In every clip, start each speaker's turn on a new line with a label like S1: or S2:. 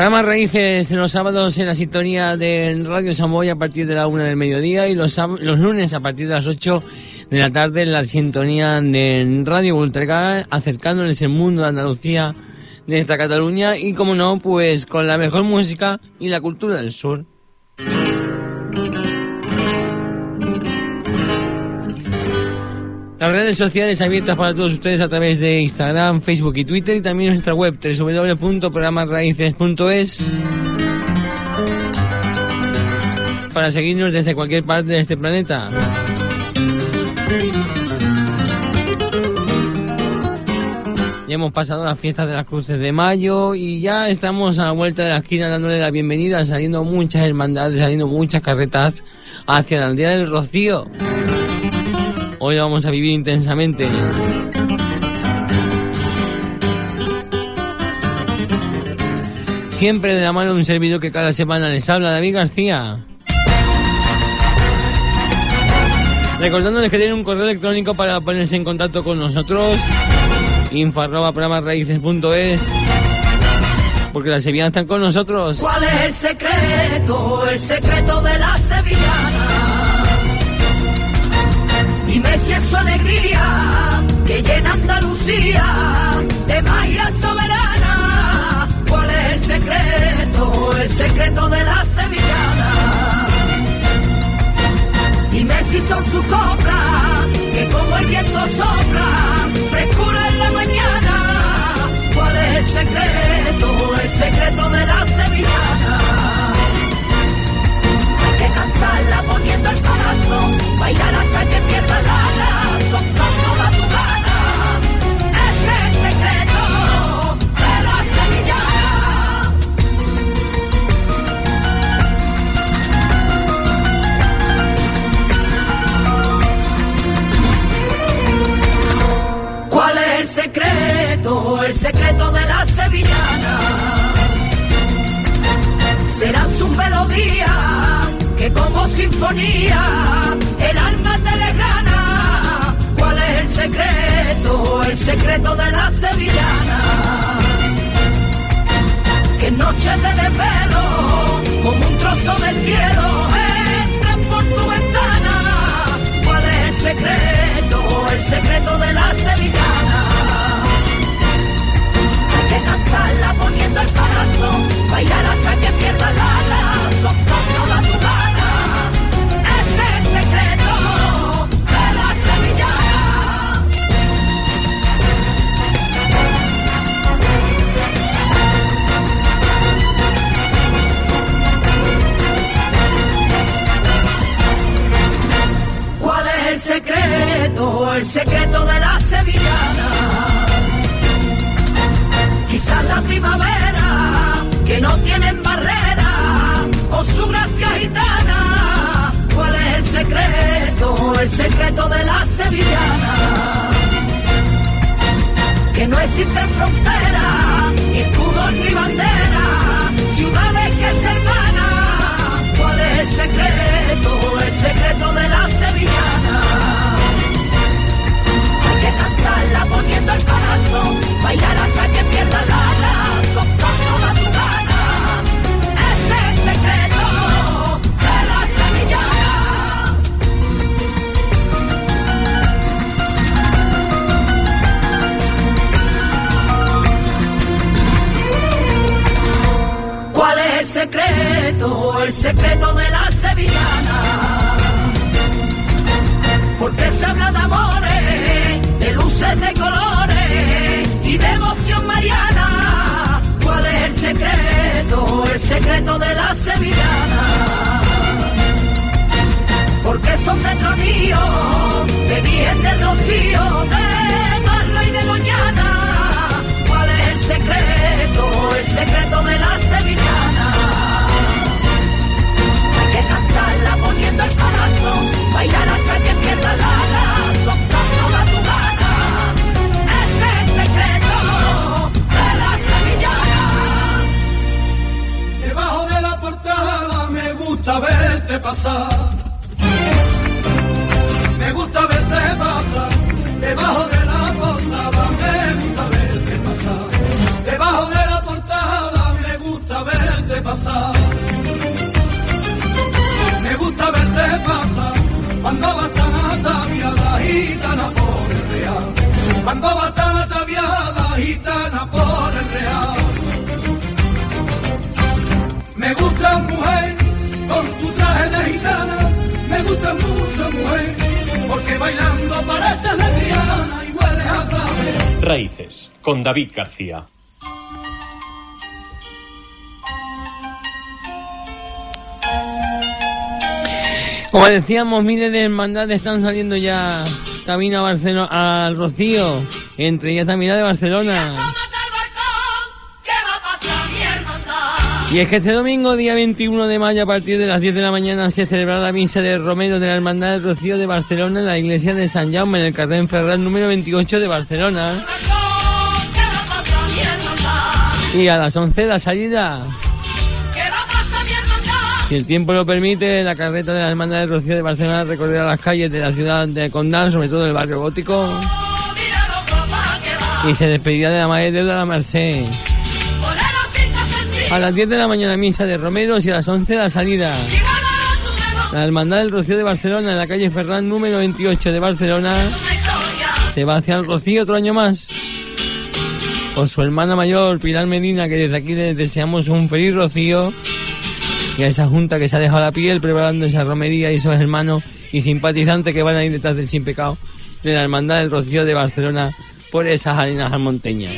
S1: Programa Raíces los sábados en la sintonía de Radio Samoy a partir de la una del mediodía y los, los lunes a partir de las 8 de la tarde en la sintonía de Radio Ultraca, acercándoles el mundo de Andalucía de esta Cataluña y como no, pues con la mejor música y la cultura del sur. Las redes sociales abiertas para todos ustedes a través de Instagram, Facebook y Twitter y también nuestra web www.programasraíces.es para seguirnos desde cualquier parte de este planeta. Ya hemos pasado las fiestas de las cruces de mayo y ya estamos a la vuelta de la esquina dándole la bienvenida, saliendo muchas hermandades, saliendo muchas carretas hacia la aldea del Rocío. Hoy vamos a vivir intensamente. Siempre de la mano de un servidor que cada semana les habla, David García. Recordándoles que tienen un correo electrónico para ponerse en contacto con nosotros. info arroba programasraíces.es Porque las sevillanas están con nosotros.
S2: ¿Cuál es el secreto? El secreto de la sevillana. Si es su alegría que llena Andalucía de magia soberana. ¿Cuál es el secreto? El secreto de la sevillana. Dime si son su copla, que como el viento sopla, frescura en la mañana. ¿Cuál es el secreto? El secreto de la sevillana. Cantarla poniendo el corazón, bailar hasta que pierda la razón con toda tu gana. Es el secreto de la sevillana. ¿Cuál es el secreto? El secreto de la sevillana. Será su melodía como sinfonía el alma te desgrana. ¿Cuál es el secreto? El secreto de la sevillana. Que noche de desvelo, como un trozo de cielo, entran por tu ventana. ¿Cuál es el secreto? El secreto de la sevillana. Hay que cantarla poniendo el corazón, bailar hasta que pierda la razón secreto? El secreto de la sevillana. Quizás la primavera que no tienen barrera o su gracia gitana. ¿Cuál es el secreto? El secreto de la sevillana. que no existen fronteras, ni escudos ni banderas, ciudades que se hermanan. ¿Cuál es el secreto? El secreto de la sevillana. El corazón, bailar hasta que pierda la razón con toda tu gana. Es el secreto de la sevillana. ¿Cuál es el secreto? El secreto de la sevillana. Porque se habla de amores, de luces de colores y de emoción mariana. ¿Cuál es el secreto? El secreto de la sevillana. Porque son de tronío, de bien del rocío, de Marlo y de Doñana. ¿Cuál es el secreto? El secreto de la sevillana. Hay que cantarla poniendo el corazón, bailar hasta que pierda la razón
S3: verte pasar. Me gusta verte pasar. Debajo de la portada me gusta verte pasar. Debajo de la portada me gusta verte pasar. Me gusta verte pasar. Cuando vas tan ataviada, gitana por el real. Cuando vas tan ataviada, gitana por el real. Me gusta mujer de gitana, me gusta mucho mujer, porque bailando pareces lesbiana y hueles a clave.
S4: Raíces, con David García.
S1: Como decíamos, miles de hermandades están saliendo ya camino a Barcelona, al Rocío, entre ellas también la de Barcelona. Y es que este domingo, día 21 de mayo, a partir de las 10 de la mañana, se celebrará la misa de Romero de la Hermandad del Rocío de Barcelona en la iglesia de San Jaume, en el carril Ferrer número 28 de Barcelona. Y a las 11 la salida. Si el tiempo lo permite, la carreta de la Hermandad del Rocío de Barcelona recorrerá las calles de la ciudad de Condal, sobre todo el barrio gótico, y se despedirá de la Madre de la Merced. A las 10 de la mañana misa de Romeros y a las 11 la salida. La Hermandad del Rocío de Barcelona, en la calle Ferran número 28 de Barcelona,
S2: una historia.
S1: se va hacia el Rocío otro año más. Con su hermana mayor, Pilar Medina, que desde aquí les deseamos un feliz Rocío. Y a esa junta que se ha dejado la piel preparando esa romería y esos hermanos y simpatizantes que van a ir detrás del sin pecado de la Hermandad del Rocío de Barcelona por esas arenas almonteñas.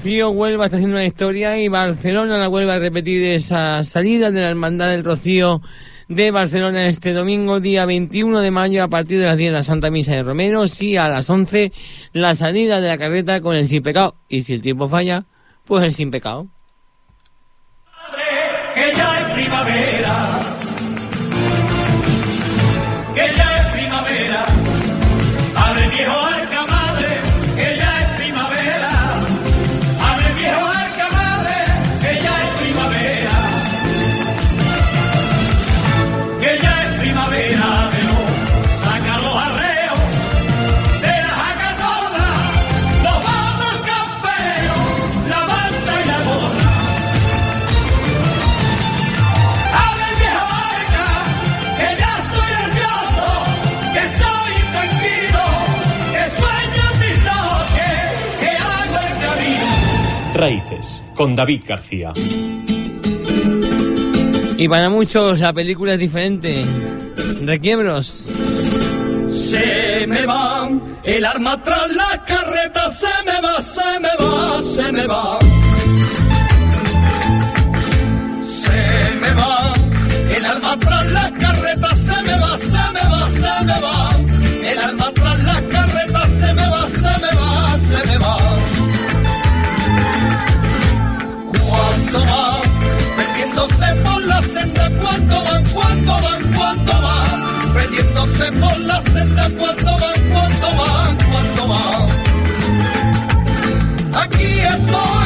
S2: Rocío
S1: Huelva está haciendo una historia y Barcelona la vuelve a repetir esa salida de la Hermandad del Rocío de Barcelona este domingo, día 21 de mayo, a partir de las 10 de la Santa Misa de Romero, y a las 11 la salida de la carreta con el sin pecado. Y si el tiempo falla, pues el sin pecado.
S5: que ya es primavera,
S4: con David García.
S1: Y para muchos la película es diferente. Requiebros.
S5: Se me va el arma tras la carreta, se me va, se me va, se me va. Se me va el alma tras la carreta, se me va, se me va, se me va. El alma tras la carreta, se me va, se me va, se me va. Cuando van, cuando van, cuando van, perdiéndose por la senda, cuando van, cuando van, cuando van. Aquí estoy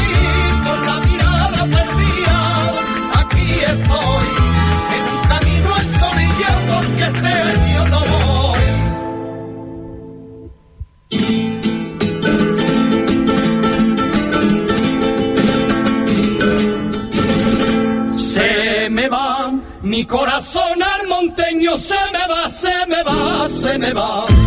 S5: mi corazón al monteño, se me va, se me va, se me va.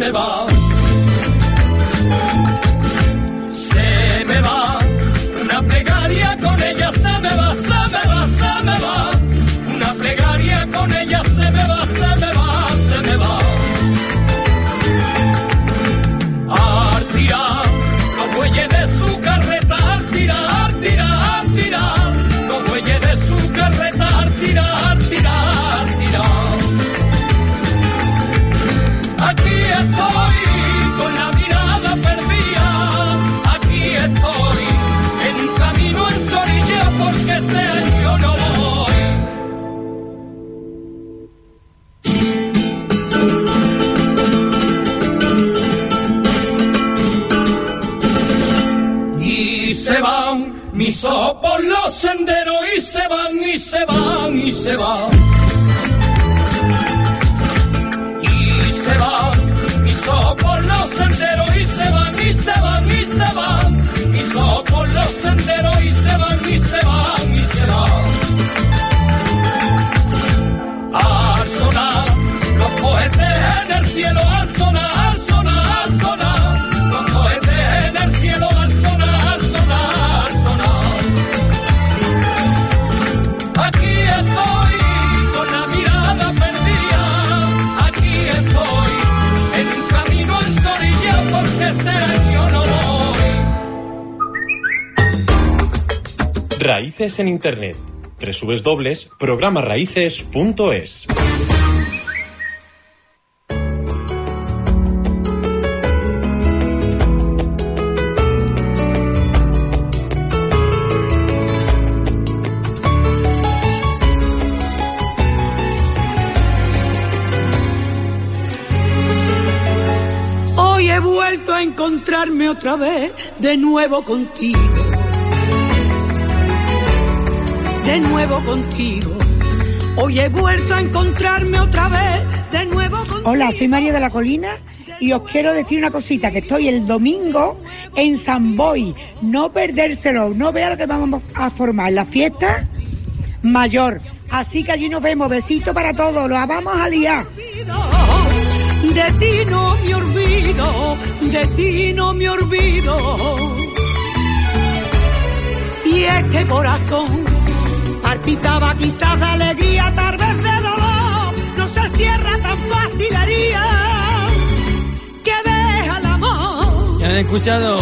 S5: Me va. se van y se van. Y se van, y por los senderos y se van y se van Raíces en Internet. Tresubes dobles, programaraíces.es.
S4: Hoy he vuelto a
S6: encontrarme otra vez de nuevo contigo. De nuevo contigo. Hoy he vuelto a encontrarme otra vez de nuevo contigo.
S7: Hola, soy María de la Colina y os quiero decir una cosita, que estoy el domingo en San Boy. No perdérselo, no vea lo que vamos a formar, la fiesta mayor. Así que allí nos vemos, besito para todos, lo vamos a liar.
S6: De ti no me olvido, de ti no me olvido. Y este corazón palpitaba quizás de alegría, tal vez de dolor. No se cierra tan fácil herida que deja el amor.
S1: Ya han escuchado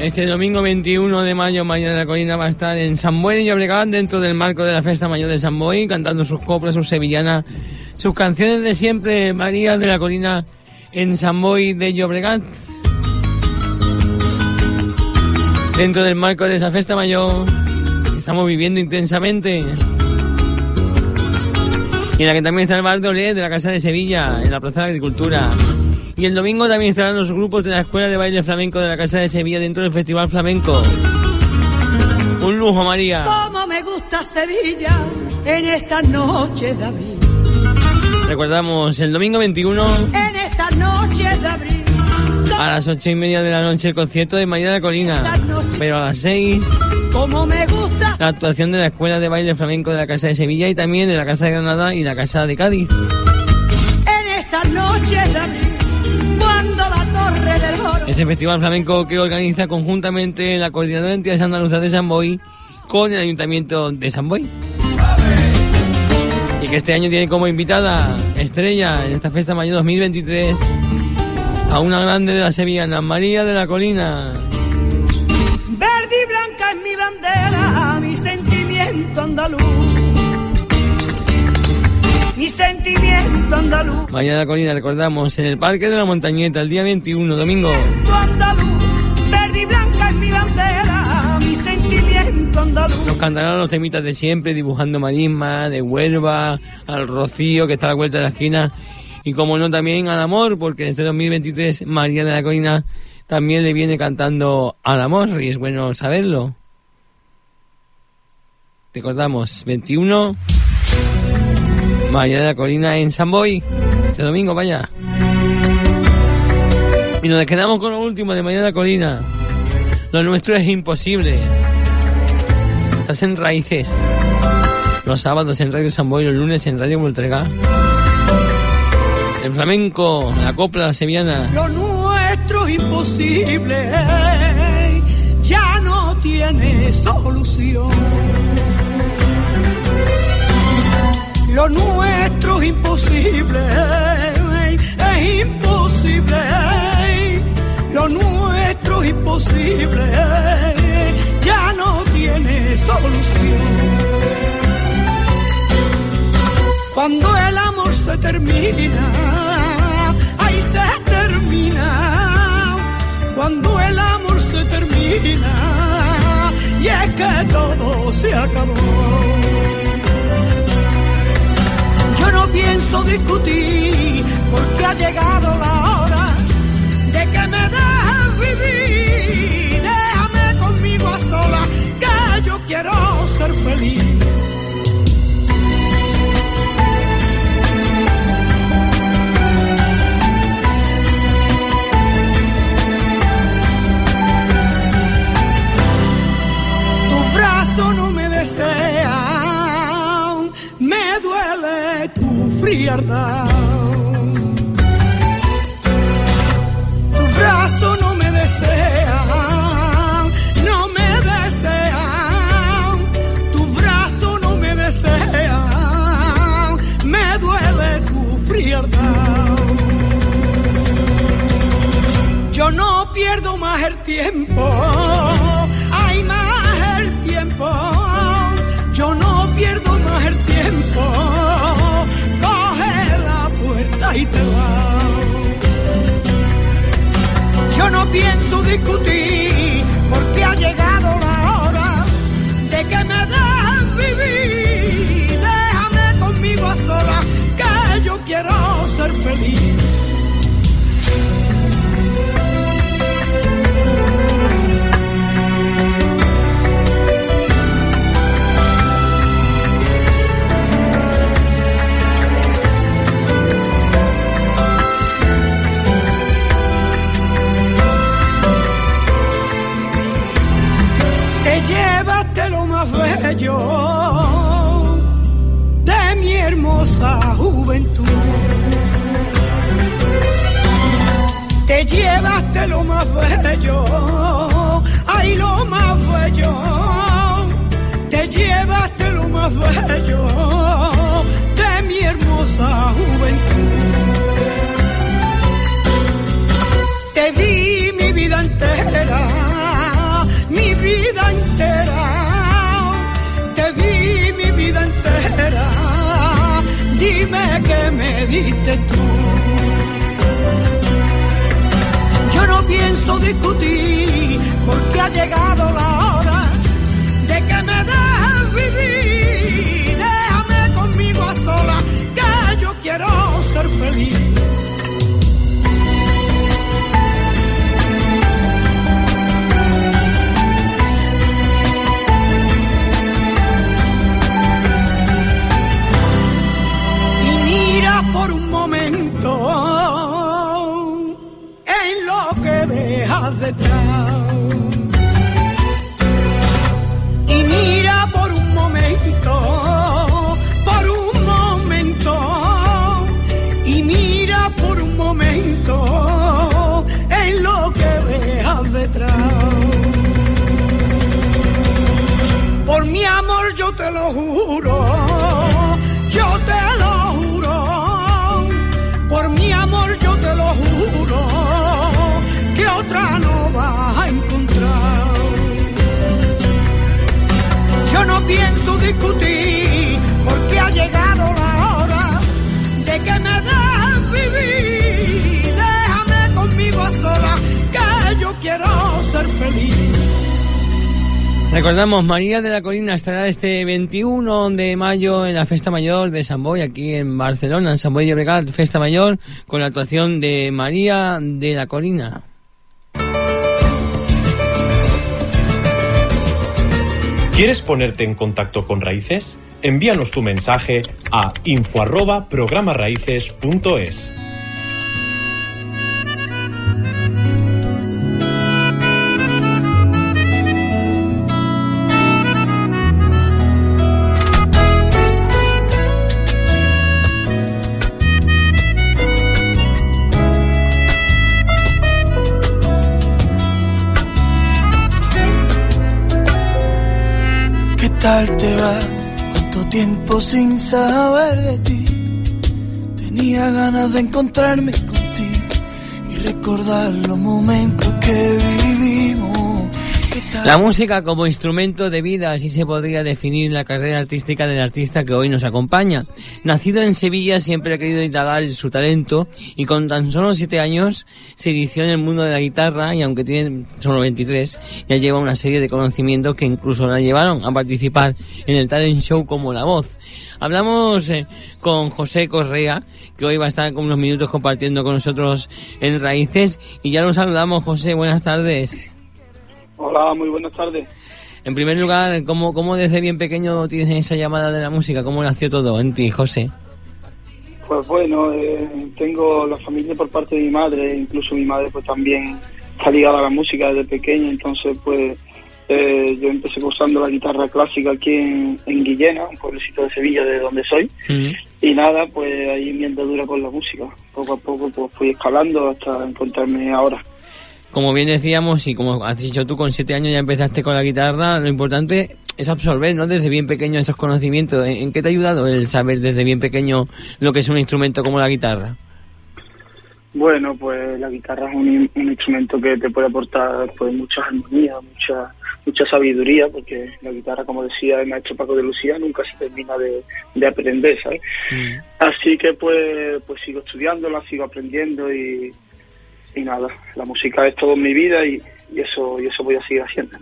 S1: este domingo 21 de mayo, Mañana de la Colina va a estar en San Boi y Llobregat dentro del marco de la Fiesta Mayor de San Boi, cantando sus coplas, sus sevillanas, sus canciones de siempre, María de la Colina en San Boi de Llobregat. Dentro del marco de esa Fiesta Mayor, estamos viviendo intensamente. Y en la que también está el bar de Olé de la Casa de Sevilla, en la Plaza de la Agricultura. Y el domingo también estarán los grupos de la Escuela de Baile Flamenco de la Casa de Sevilla dentro del Festival Flamenco. Un lujo, María.
S6: Como me gusta Sevilla en esta noche de abril.
S1: Recordamos el domingo 21
S6: En esta noche de abril.
S1: a las ocho y media de la noche el concierto de María de la Colina. Pero a las 6
S6: Como me gusta
S1: la actuación de la Escuela de Baile Flamenco de la Casa de Sevilla y también de la Casa de Granada y la Casa de Cádiz.
S6: en esta noche de abril. Cuando la torre del oro.
S1: Ese festival flamenco que organiza conjuntamente la Coordinadora de Entidades Andaluzas de San Boy con el Ayuntamiento de San Boy. Y que este año tiene como invitada estrella en esta Fiesta Mayor 2023 a una grande de la Sevillana, María de la Colina.
S6: Sentimiento andaluz. Mi sentimiento andaluz.
S1: Colina, recordamos, en el Parque de la Montañeta, el día 21, domingo.
S6: Andaluz. Verde y blanca es mi bandera, mi sentimiento andaluz.
S1: Nos cantarán los temitas de siempre, dibujando marisma, de Huelva, al Rocío, que está a la vuelta de la esquina. Y como no, también al amor, porque en este 2023 María de la Colina también le viene cantando al amor, y es bueno saberlo. Recordamos, 21, María de la Colina en San Boy, este domingo, vaya. Y nos quedamos con lo último de María de la Colina. Lo nuestro es imposible. Estás en raíces. Los sábados en Radio San Boy, los lunes en Radio Voltrega. El flamenco, la copla, la sevillana.
S6: Lo nuestro es imposible, ya no tiene solución. Lo nuestro es imposible, es imposible. Lo nuestro es imposible, ya no tiene solución. Cuando el amor se termina, ahí se termina. Cuando el amor se termina, y es que todo se acabó. Pienso discutir, porque ha llegado la hora de que me dejes vivir. Déjame conmigo a solas, que yo quiero ser feliz. tu brazo no me desea, Tu brazo no me desea, no me desea, tu brazo no me desea, me duele tu frialdad. Yo no pierdo más el tiempo, hay más el tiempo. Yo no pierdo más el tiempo, Yo no pienso discutir, porque ha llegado la hora de que me dejen vivir. Déjame conmigo a solas, que yo quiero ser feliz. Te lo juro, que otra no vas a encontrar. Yo no pienso discutir,
S1: Recordamos, María de la Colina estará este 21 de mayo en la Festa Mayor de San Boy, aquí en Barcelona, en San Boy de Llobregat, Festa Mayor, con la actuación de María de la Colina.
S4: ¿Quieres ponerte en contacto con Raíces? Envíanos tu mensaje a info
S8: ¿Cuánto tiempo sin saber de ti? Tenía ganas de encontrarme contigo y recordar los momentos que vivimos.
S1: La música como instrumento de vida, así se podría definir la carrera artística del artista que hoy nos acompaña. Nacido en Sevilla, siempre ha querido indagar su talento y con tan solo siete años se inició en el mundo de la guitarra y aunque tiene solo 23, ya lleva una serie de conocimientos que incluso la llevaron a participar en el talent show como La Voz. Hablamos eh, con José Correa, que hoy va a estar con unos minutos compartiendo con nosotros en Raíces y ya lo saludamos, José, buenas tardes.
S9: Hola, muy buenas tardes.
S1: En primer lugar, ¿cómo, ¿cómo desde bien pequeño tienes esa llamada de la música? ¿Cómo nació todo en ti, José?
S9: Pues bueno, eh, tengo la familia por parte de mi madre, incluso mi madre pues también está ligada a la música desde pequeña, entonces pues eh, yo empecé cursando la guitarra clásica aquí en, en Guillena, un pueblecito de Sevilla de donde soy, y nada, pues ahí mi andadura con la música. Poco a poco pues fui escalando hasta encontrarme ahora.
S1: Como bien decíamos y como has dicho tú, con siete años ya empezaste con la guitarra, lo importante es absorber, ¿no? Desde bien pequeño esos conocimientos. ¿En, qué te ha ayudado el saber desde bien pequeño lo que es un instrumento como la guitarra?
S9: Bueno, pues la guitarra es un, un instrumento que te puede aportar pues mucha armonía, mucha mucha sabiduría, porque la guitarra, como decía el maestro Paco de Lucía, nunca se termina de, de aprender, ¿sabes? Así que pues pues sigo estudiándola, sigo aprendiendo y, y nada, la música es todo en mi vida y, y eso y eso voy a seguir haciendo.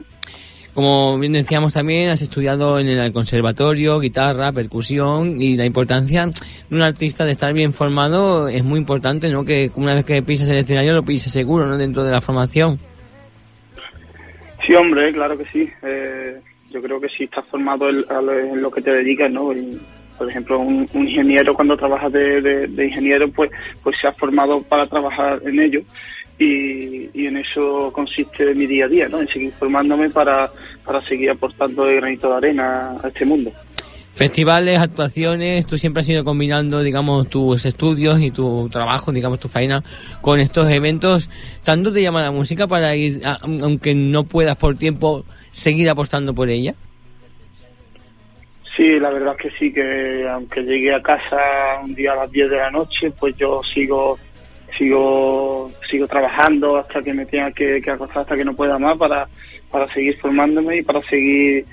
S1: Como bien decíamos también, has estudiado en el conservatorio, guitarra, percusión y la importancia de un artista de estar bien formado es muy importante, ¿no? Que una vez que pisas el escenario lo pises seguro, ¿no? Dentro de la formación.
S9: Sí, hombre, claro que sí. Eh, yo creo que si estás formado en, en lo que te dedicas, ¿no? Y, por ejemplo, un, un ingeniero cuando trabaja de, ingeniero, pues, pues se ha formado para trabajar en ello. y, y en eso consiste mi día a día, ¿no? En seguir formándome para, para seguir aportando el granito de arena a este mundo.
S1: Festivales, actuaciones, tú siempre has ido combinando, digamos, tus estudios y tu trabajo, digamos, tu faena con estos eventos. ¿Tanto te llama la música para ir, aunque no puedas por tiempo, seguir apostando por ella?
S9: Sí, la verdad es que sí, que aunque llegue a casa un día a las 10 de la noche, pues yo sigo sigo sigo trabajando hasta que me tenga que, acostar, hasta que no pueda más, para, para seguir formándome y para seguir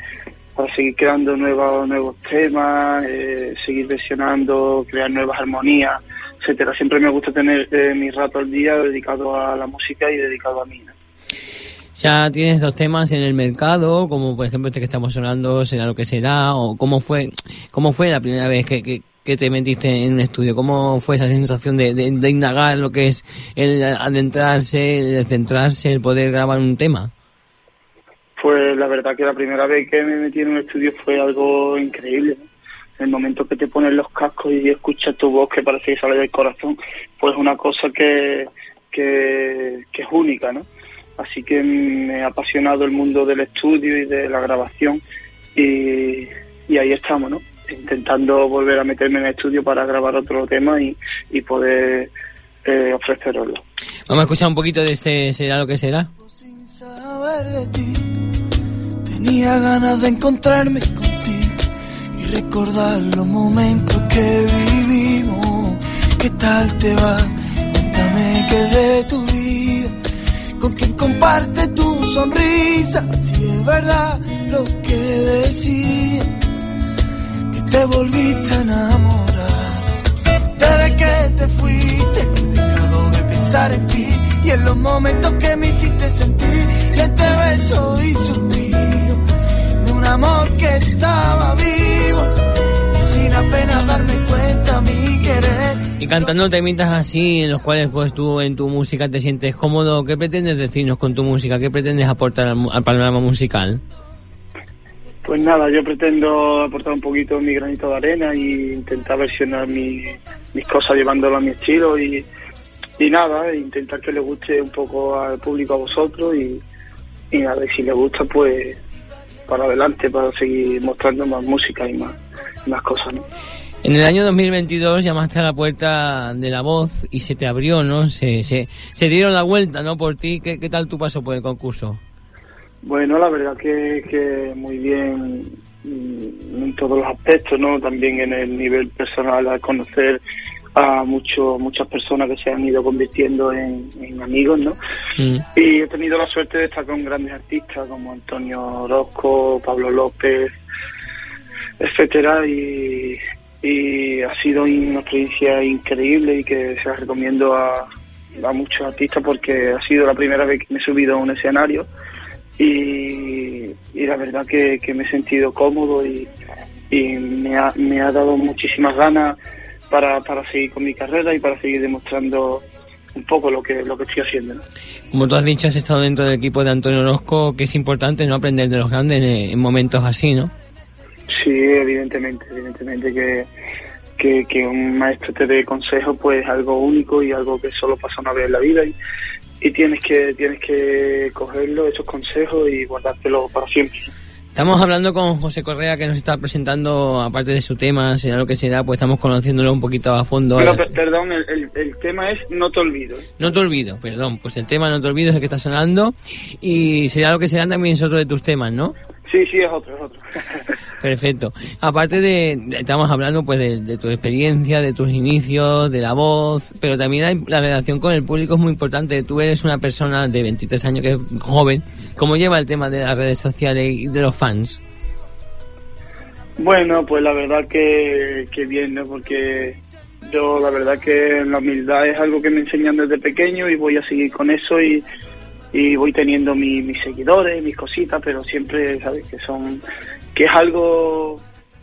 S9: para seguir creando nuevos nuevos temas, eh, seguir versionando, crear nuevas armonías, etcétera. Siempre me gusta tener eh, mi rato al día dedicado a la música y dedicado a mí.
S1: Ya tienes dos temas en el mercado, como por ejemplo este que estamos sonando, será lo que será, o cómo fue, cómo fue la primera vez que, que, que te metiste en un estudio, cómo fue esa sensación de, de, de indagar lo que es el adentrarse, el centrarse, el poder grabar un tema.
S9: Pues la verdad que la primera vez que me metí en un estudio fue algo increíble. El momento que te pones los cascos y escuchas tu voz que parece que sale del corazón, pues es una cosa que, que, que es única, ¿no? Así que me ha apasionado el mundo del estudio y de la grabación y, y ahí estamos, ¿no? Intentando volver a meterme en el estudio para grabar otro tema y, y poder eh, ofreceroslo.
S1: Vamos a escuchar un poquito de este será lo que será.
S8: saber de ti. Tenía ganas de encontrarme contigo y recordar los momentos que vivimos. ¿Qué tal te va? Cuéntame qué de tu vida. Con quien comparte tu sonrisa. Si es verdad lo que decía, que te volviste a enamorar. Desde que te fuiste, he dejado de pensar en ti y en los momentos que me hiciste sentir. Este beso y suspiro de un amor que estaba vivo y sin apenas darme cuenta mi querer.
S1: Y cantando temitas así, en los cuales pues tú en tu música te sientes cómodo, ¿qué pretendes decirnos con tu música? ¿Qué pretendes aportar al, panorama musical?
S9: Pues nada, yo pretendo aportar un poquito mi granito de arena y intentar versionar mi- mis cosas llevándolo a mi estilo y, y nada, intentar que le guste un poco al público, a vosotros y, y nada, y si le gusta pues para adelante, para seguir mostrando más música y más, más cosas, ¿no?
S1: En el año 2022 llamaste a la puerta de la voz y se te abrió, ¿no? Se, se, se dieron la vuelta, ¿no? Por ti. ¿Qué, qué tal tu paso por el concurso?
S9: Bueno, la verdad que, que muy bien mm, en todos los aspectos, ¿no? También en el nivel personal, al conocer a mucho, muchas personas que se han ido convirtiendo en, en amigos, ¿no?
S1: Mm.
S9: Y he tenido la suerte de estar con grandes artistas como Antonio Orozco, Pablo López, etcétera, y, y ha sido una experiencia increíble y que se la recomiendo a, a muchos artistas porque ha sido la primera vez que me he subido a un escenario y, y la verdad que, que me he sentido cómodo y, y me, ha, me ha dado muchísimas ganas para, para seguir con mi carrera y para seguir demostrando un poco lo que, lo que estoy haciendo. ¿no?
S1: Como tú has dicho, has estado dentro del equipo de Antonio Orozco, que es importante no aprender de los grandes en momentos así, ¿no?
S9: Sí, evidentemente, evidentemente que, que, que un maestro te dé consejo pues es algo único y algo que solo pasa una vez en la vida y, y tienes que tienes que cogerlo, esos consejos y guardártelo para siempre.
S1: Estamos hablando con José Correa, que nos está presentando, aparte de su tema, será lo que será, pues estamos conociéndolo un poquito a fondo.
S9: Pero, per- perdón, el, el, el tema es No te olvido.
S1: No te olvido, perdón, pues el tema No te olvido es el que está sonando y será lo que será también es otro de tus temas, ¿no?
S9: Sí, sí, es otro, es otro.
S1: Perfecto. Aparte de, estamos hablando pues de, de tu experiencia, de tus inicios, de la voz, pero también hay- la relación con el público es muy importante. Tú eres una persona de 23 años que es joven. ¿Cómo lleva el tema de las redes sociales y de los fans?
S9: Bueno, pues la verdad que, que bien, ¿no? Porque yo la verdad que la humildad es algo que me enseñan desde pequeño y voy a seguir con eso y, y voy teniendo mi- mis seguidores, mis cositas, pero siempre, ¿sabes? Que son, que es algo,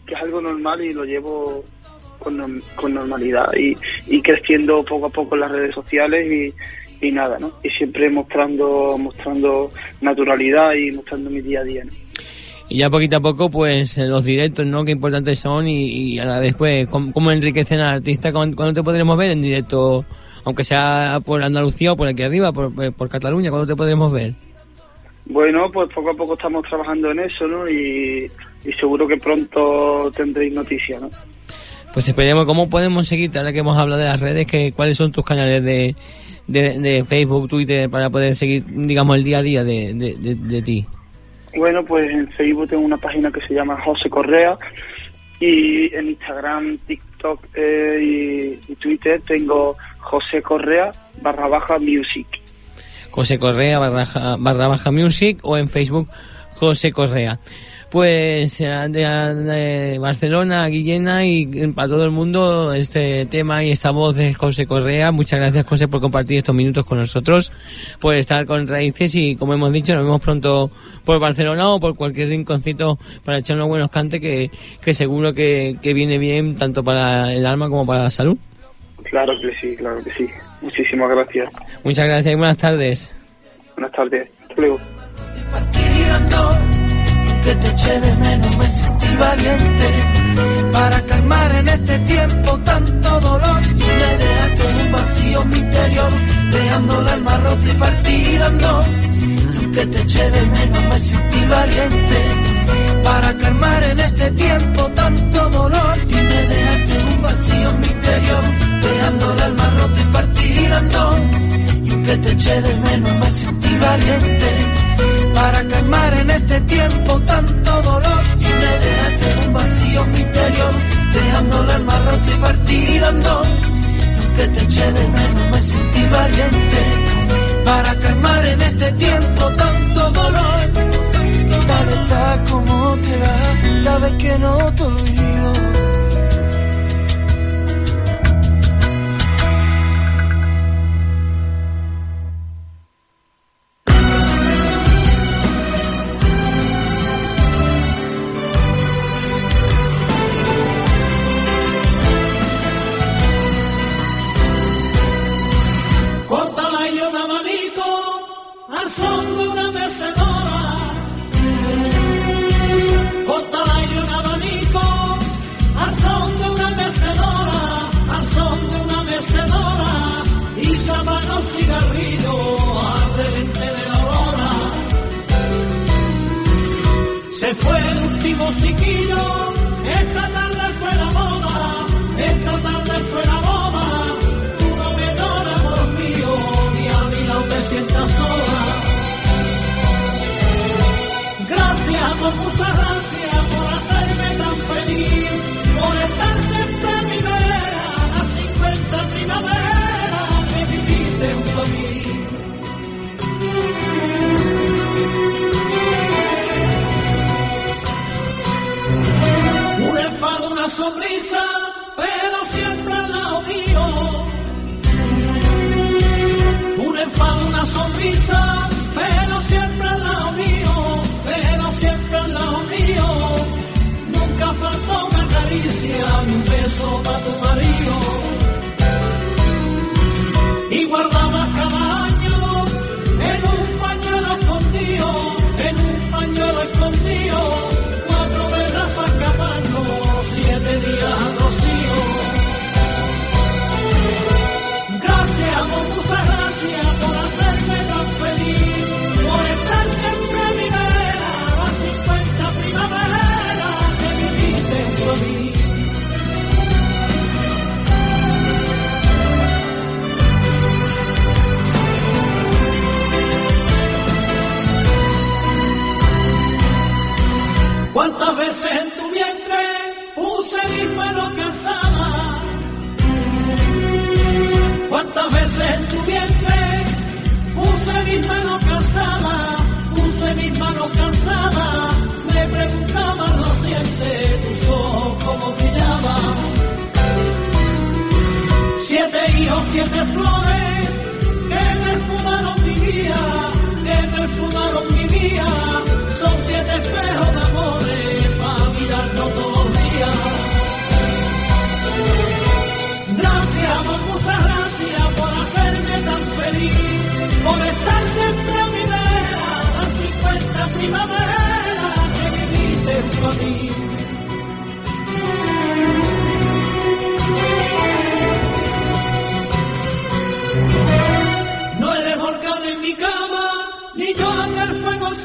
S9: que es algo normal y lo llevo con, con normalidad y, y creciendo poco a poco en las redes sociales y, y nada, ¿no? Y siempre mostrando, mostrando naturalidad y mostrando mi día a día, ¿no?
S1: Y ya poquito a poco, pues los directos, ¿no? Qué importantes son y, a la vez, pues, cómo, cómo enriquecen al artista. ¿Cuándo, cuándo te podremos ver en directo? Aunque sea por Andalucía o por aquí arriba, por, por Cataluña, ¿cuándo te podremos ver?
S9: Bueno, pues poco a poco estamos trabajando en eso, ¿no? Y, y seguro que pronto tendréis noticias, ¿no?
S1: Pues esperemos, ¿cómo podemos seguirte ahora que hemos hablado de las redes? Que, ¿Cuáles son tus canales de, de, de Facebook, Twitter, para poder seguir, digamos, el día a día de, de, ti?
S9: Bueno, pues en Facebook tengo una página que se llama José Correa y en Instagram, TikTok eh, y, y Twitter tengo José Correa barra baja music.
S1: José Correa barra, barra baja music o en Facebook José Correa. Pues eh, de, de Barcelona, Guillena y eh, para todo el mundo este tema y esta voz de José Correa. Muchas gracias José por compartir estos minutos con nosotros, por estar con Raíces y como hemos dicho nos vemos pronto por Barcelona o por cualquier rinconcito para echar unos buenos cantes que, que seguro que, que viene bien tanto para el alma como para la salud.
S9: Claro que sí, claro que sí. Muchísimas gracias.
S1: Muchas gracias y buenas tardes.
S9: Buenas tardes. Hasta luego.
S8: que te eché de menos me sentí valiente para calmar en este tiempo tanto dolor y me dejaste en un vacío en mi interior dejando el alma rota y partidando que te eché de menos me sentí valiente para calmar en este tiempo tanto dolor y me dejaste vacío en dejando el alma rota y partidando y aunque te eché de menos me sentí valiente para calmar en este tiempo tanto dolor y me dejaste un vacío en interior dejando el alma rota y partidando aunque te eché de menos me sentí valiente para calmar en este tiempo tanto dolor ¿Qué tal estás? ¿Cómo te va? Sabes que no te olvido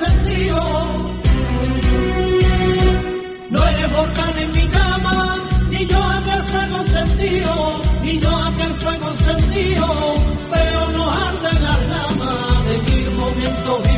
S6: sentido. No eres mortal en mi
S8: cama, ni yo aquel fue consentido, ni yo aquel fue consentido, pero no arde en la de mil momentos.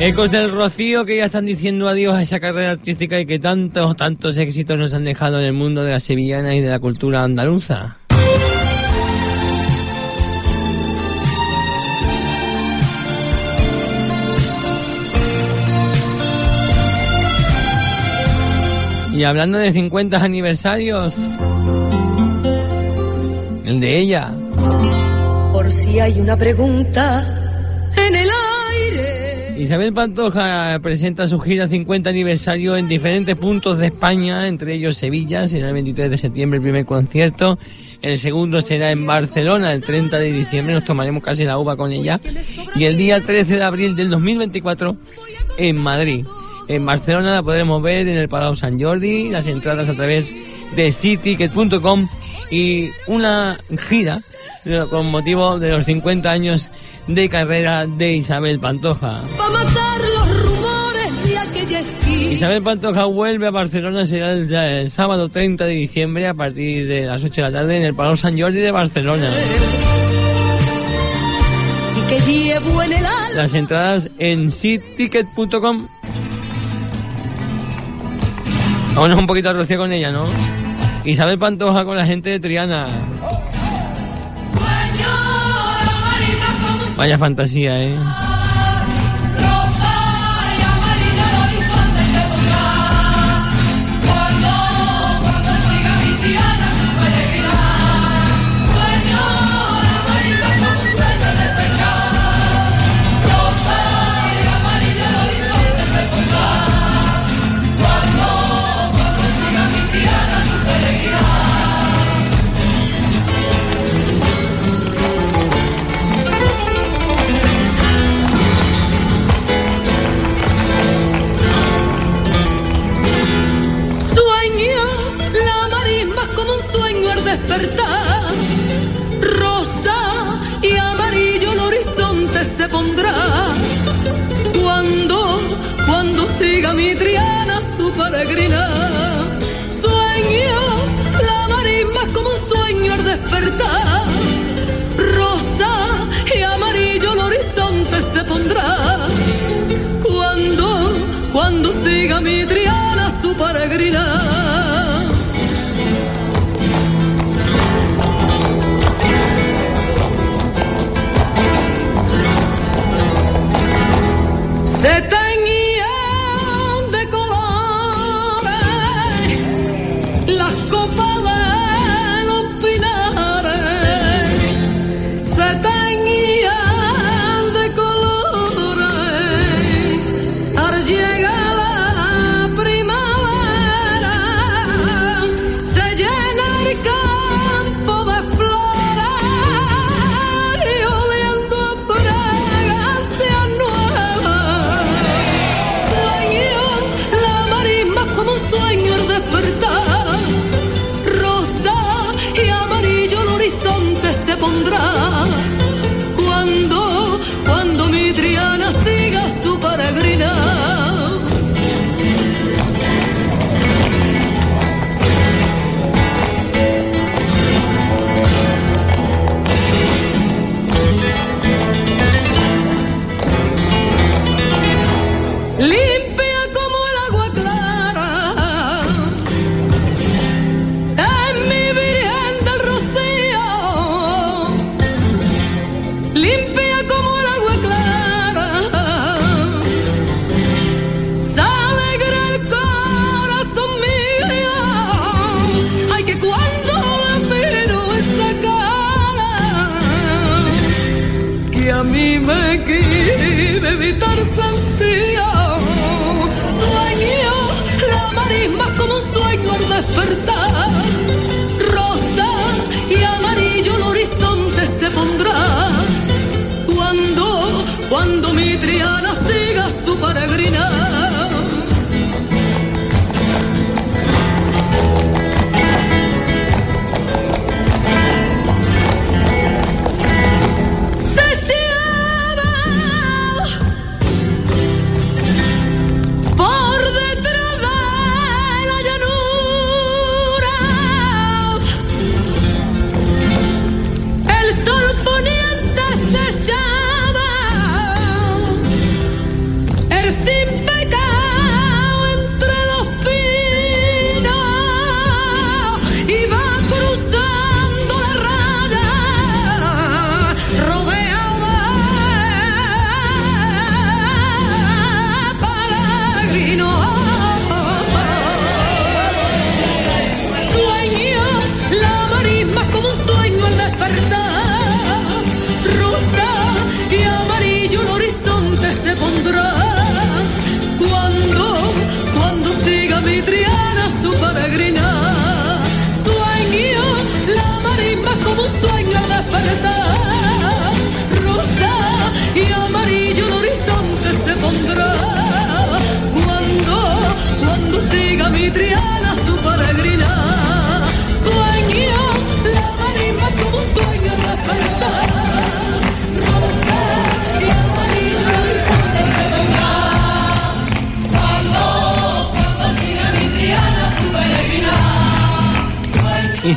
S1: Ecos del Rocío que ya están diciendo adiós a esa carrera artística y que tantos, tantos éxitos nos han dejado en el mundo de la sevillana y de la cultura andaluza. Y hablando de 50 aniversarios, el de ella.
S10: Por si hay una pregunta en el.
S1: Isabel Pantoja presenta su gira 50 aniversario en diferentes puntos de España, entre ellos Sevilla, será el 23 de septiembre el primer concierto, el segundo será en Barcelona el 30 de diciembre, nos tomaremos casi la uva con ella, y el día 13 de abril del 2024 en Madrid. En Barcelona la podremos ver en el Palau San Jordi, las entradas a través de citicket.com y una gira eh, con motivo de los 50 años de carrera de Isabel Pantoja.
S10: Pa' matar los rumores de aquella esquina.
S1: Isabel Pantoja vuelve a Barcelona, será el, el sábado 30 de diciembre a partir de las 8 de la tarde en el Palau San Jordi de Barcelona.
S10: Y que llevo en el alma.
S1: Las entradas en seatticket.com. Vámonos un poquito a rociar con ella, ¿no? Isabel Pantoja con la gente de Triana. Vaya fantasía, ¿eh?
S10: Siga mi Triana su peregrina. Sueño la marisma como un sueño al despertar. Rosa y amarillo el horizonte se pondrá. Cuando, cuando siga mi Triana su peregrina.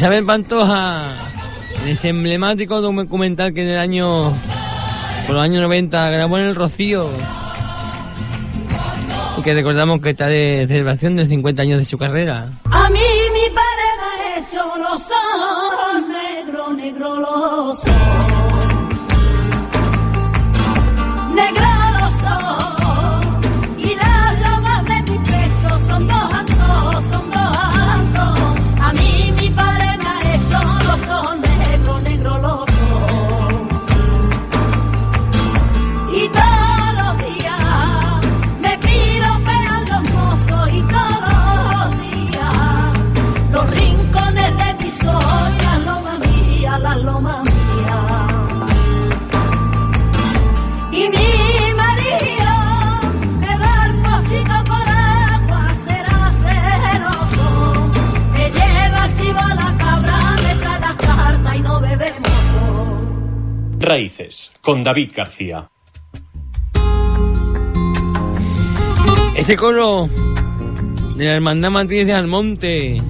S2: Isabel Pantoja, en ese emblemático documental que en el año, por los años 90, grabó en el Rocío. Y que recordamos que está de celebración de 50 años de su carrera.
S4: David García.
S2: Ese coro de la Hermandad Matriz de Almonte,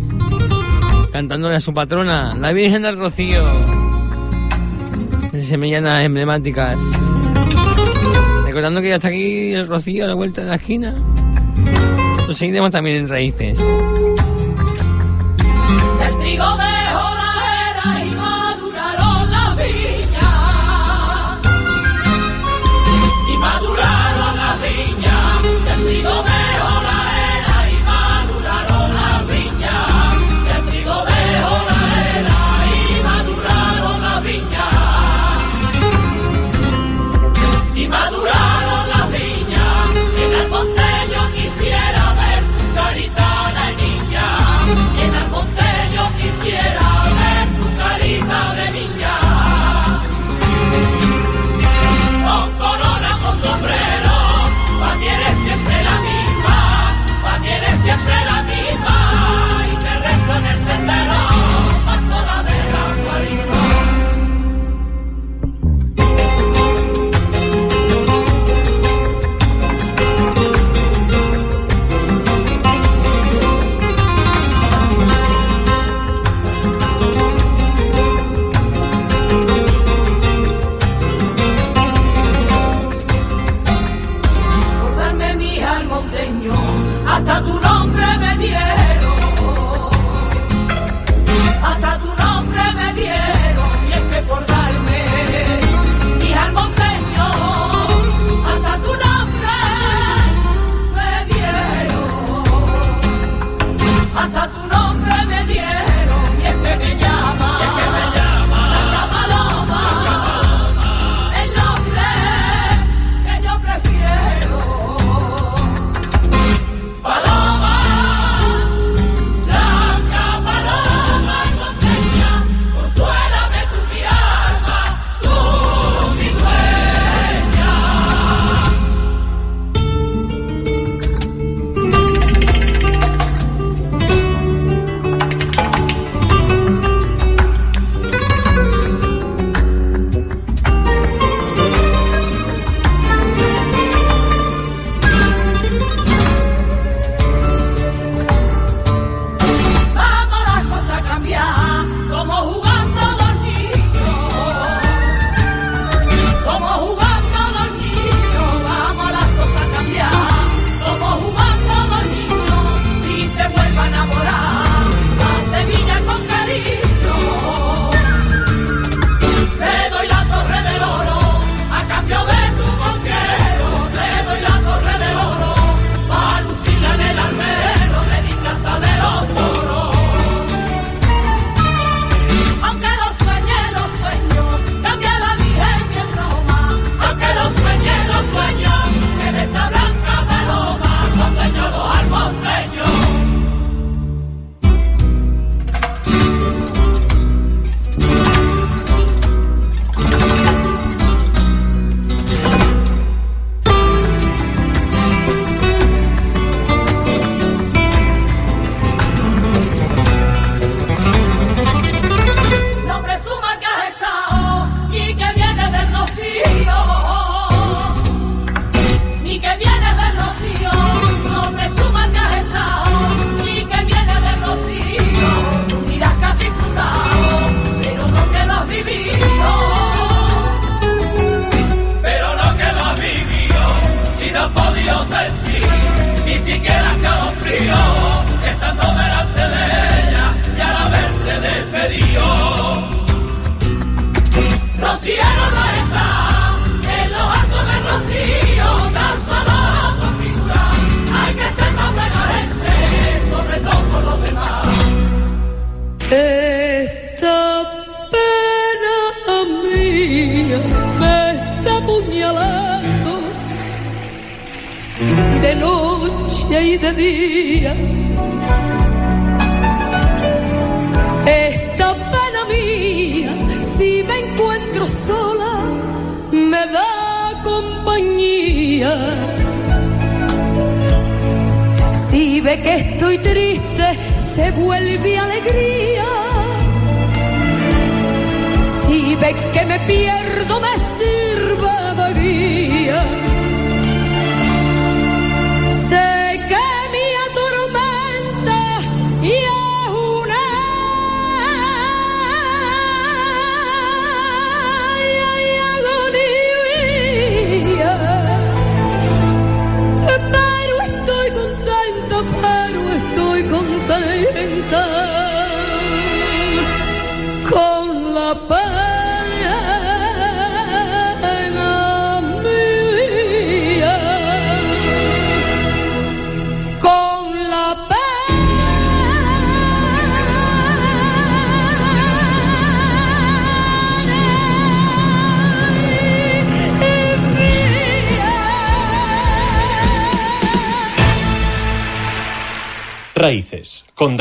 S2: cantándole a su patrona, la Virgen del Rocío. Semellanas emblemáticas. Recordando que ya está aquí el Rocío a la vuelta de la esquina. Lo seguiremos también en Raíces.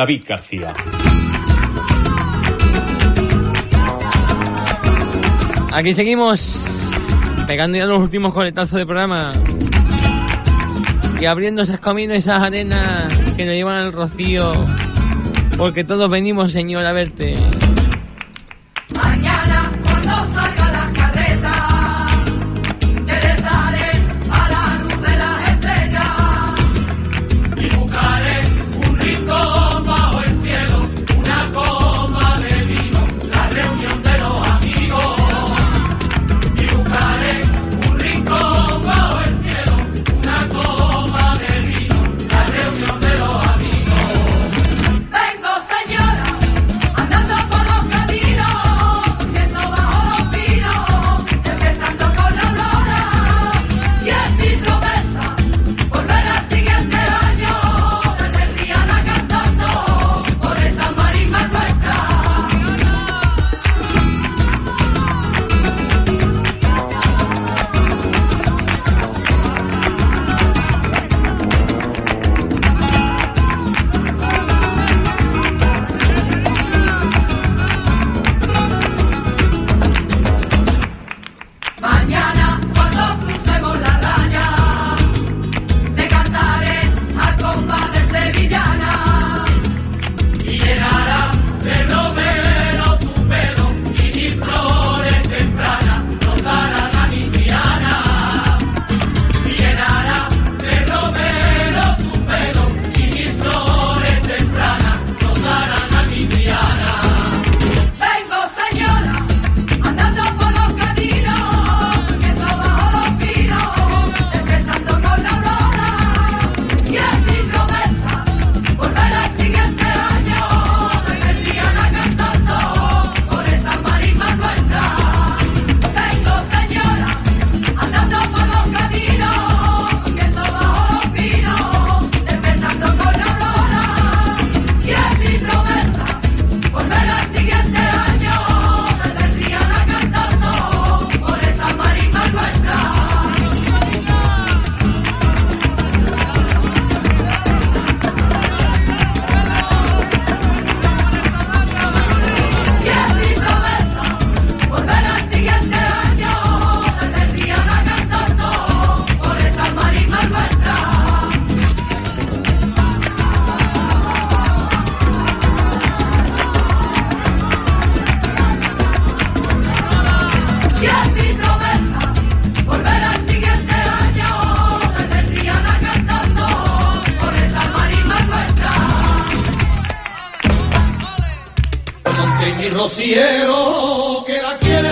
S4: David García.
S2: Aquí seguimos pegando ya los últimos coletazos de programa y abriendo esos caminos, esas arenas que nos llevan al rocío, porque todos venimos, Señor, a verte.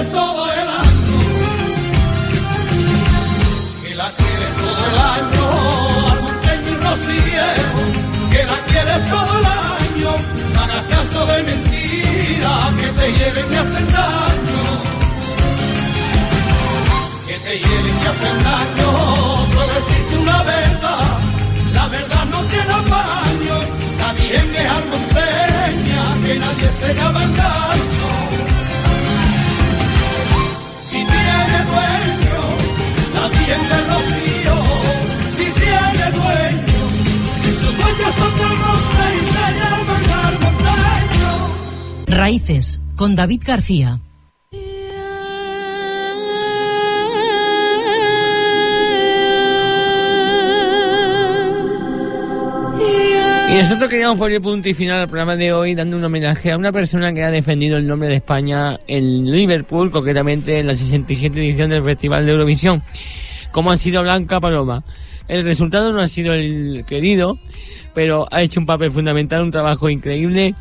S8: todo el año, que la quiere todo el año, al montaño y rociero, que la quiere todo el año, no hagas caso de mentiras que te lleven y hacen daño, que te lleven y hacen daño, solo existe una verdad, la verdad no tiene apaño, la virgen es al que nadie se llama.
S11: Raíces, con David García.
S2: Y nosotros queríamos poner punto y final al programa de hoy dando un homenaje a una persona que ha defendido el nombre de España en Liverpool, concretamente en la 67 edición del Festival de Eurovisión como ha sido Blanca Paloma. El resultado no ha sido el querido, pero ha hecho un papel fundamental, un trabajo increíble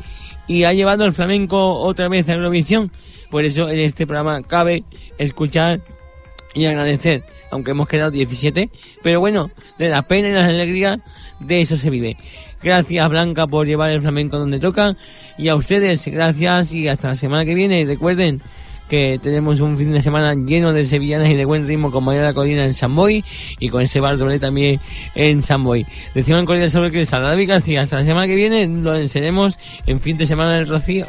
S2: y ha llevado el flamenco otra vez a Eurovisión. Por eso en este programa cabe escuchar y agradecer, aunque hemos quedado 17, pero bueno, de la pena y la alegría de eso se vive. Gracias Blanca por llevar el flamenco donde toca y a ustedes gracias y hasta la semana que viene. Recuerden que tenemos un fin de semana lleno de sevillanas y de buen ritmo con María la Colina en San y con ese Bardolé también en San Boy. Decimos en cordial sobre que David García. Hasta la semana que viene lo enseñaremos en fin de semana del Rocío.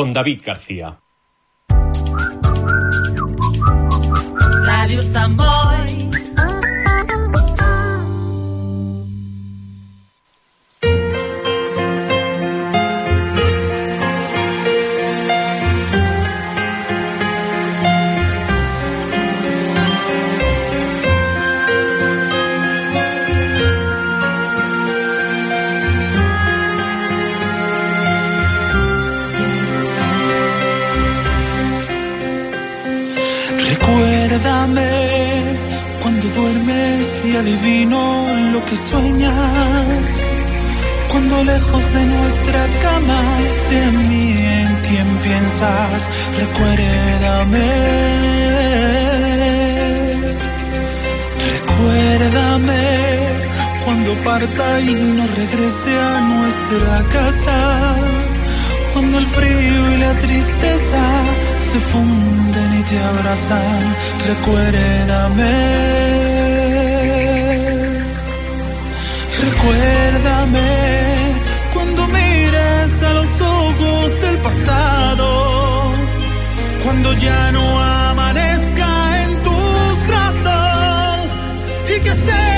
S12: Con
S4: David García.
S12: Radio Samboy
S13: y adivino lo que sueñas. Cuando lejos de nuestra cama sea en mí en quien piensas. Recuérdame. Recuérdame cuando parta y no regrese a nuestra casa. Cuando el frío y la tristeza se funden y te abrazan, recuérdame. Recuérdame cuando mires a los ojos del pasado, cuando ya no amanezca en tus brazos y que seas